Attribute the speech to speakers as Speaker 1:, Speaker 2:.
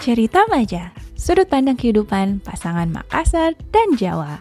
Speaker 1: Cerita Maja, sudut pandang kehidupan pasangan Makassar dan Jawa.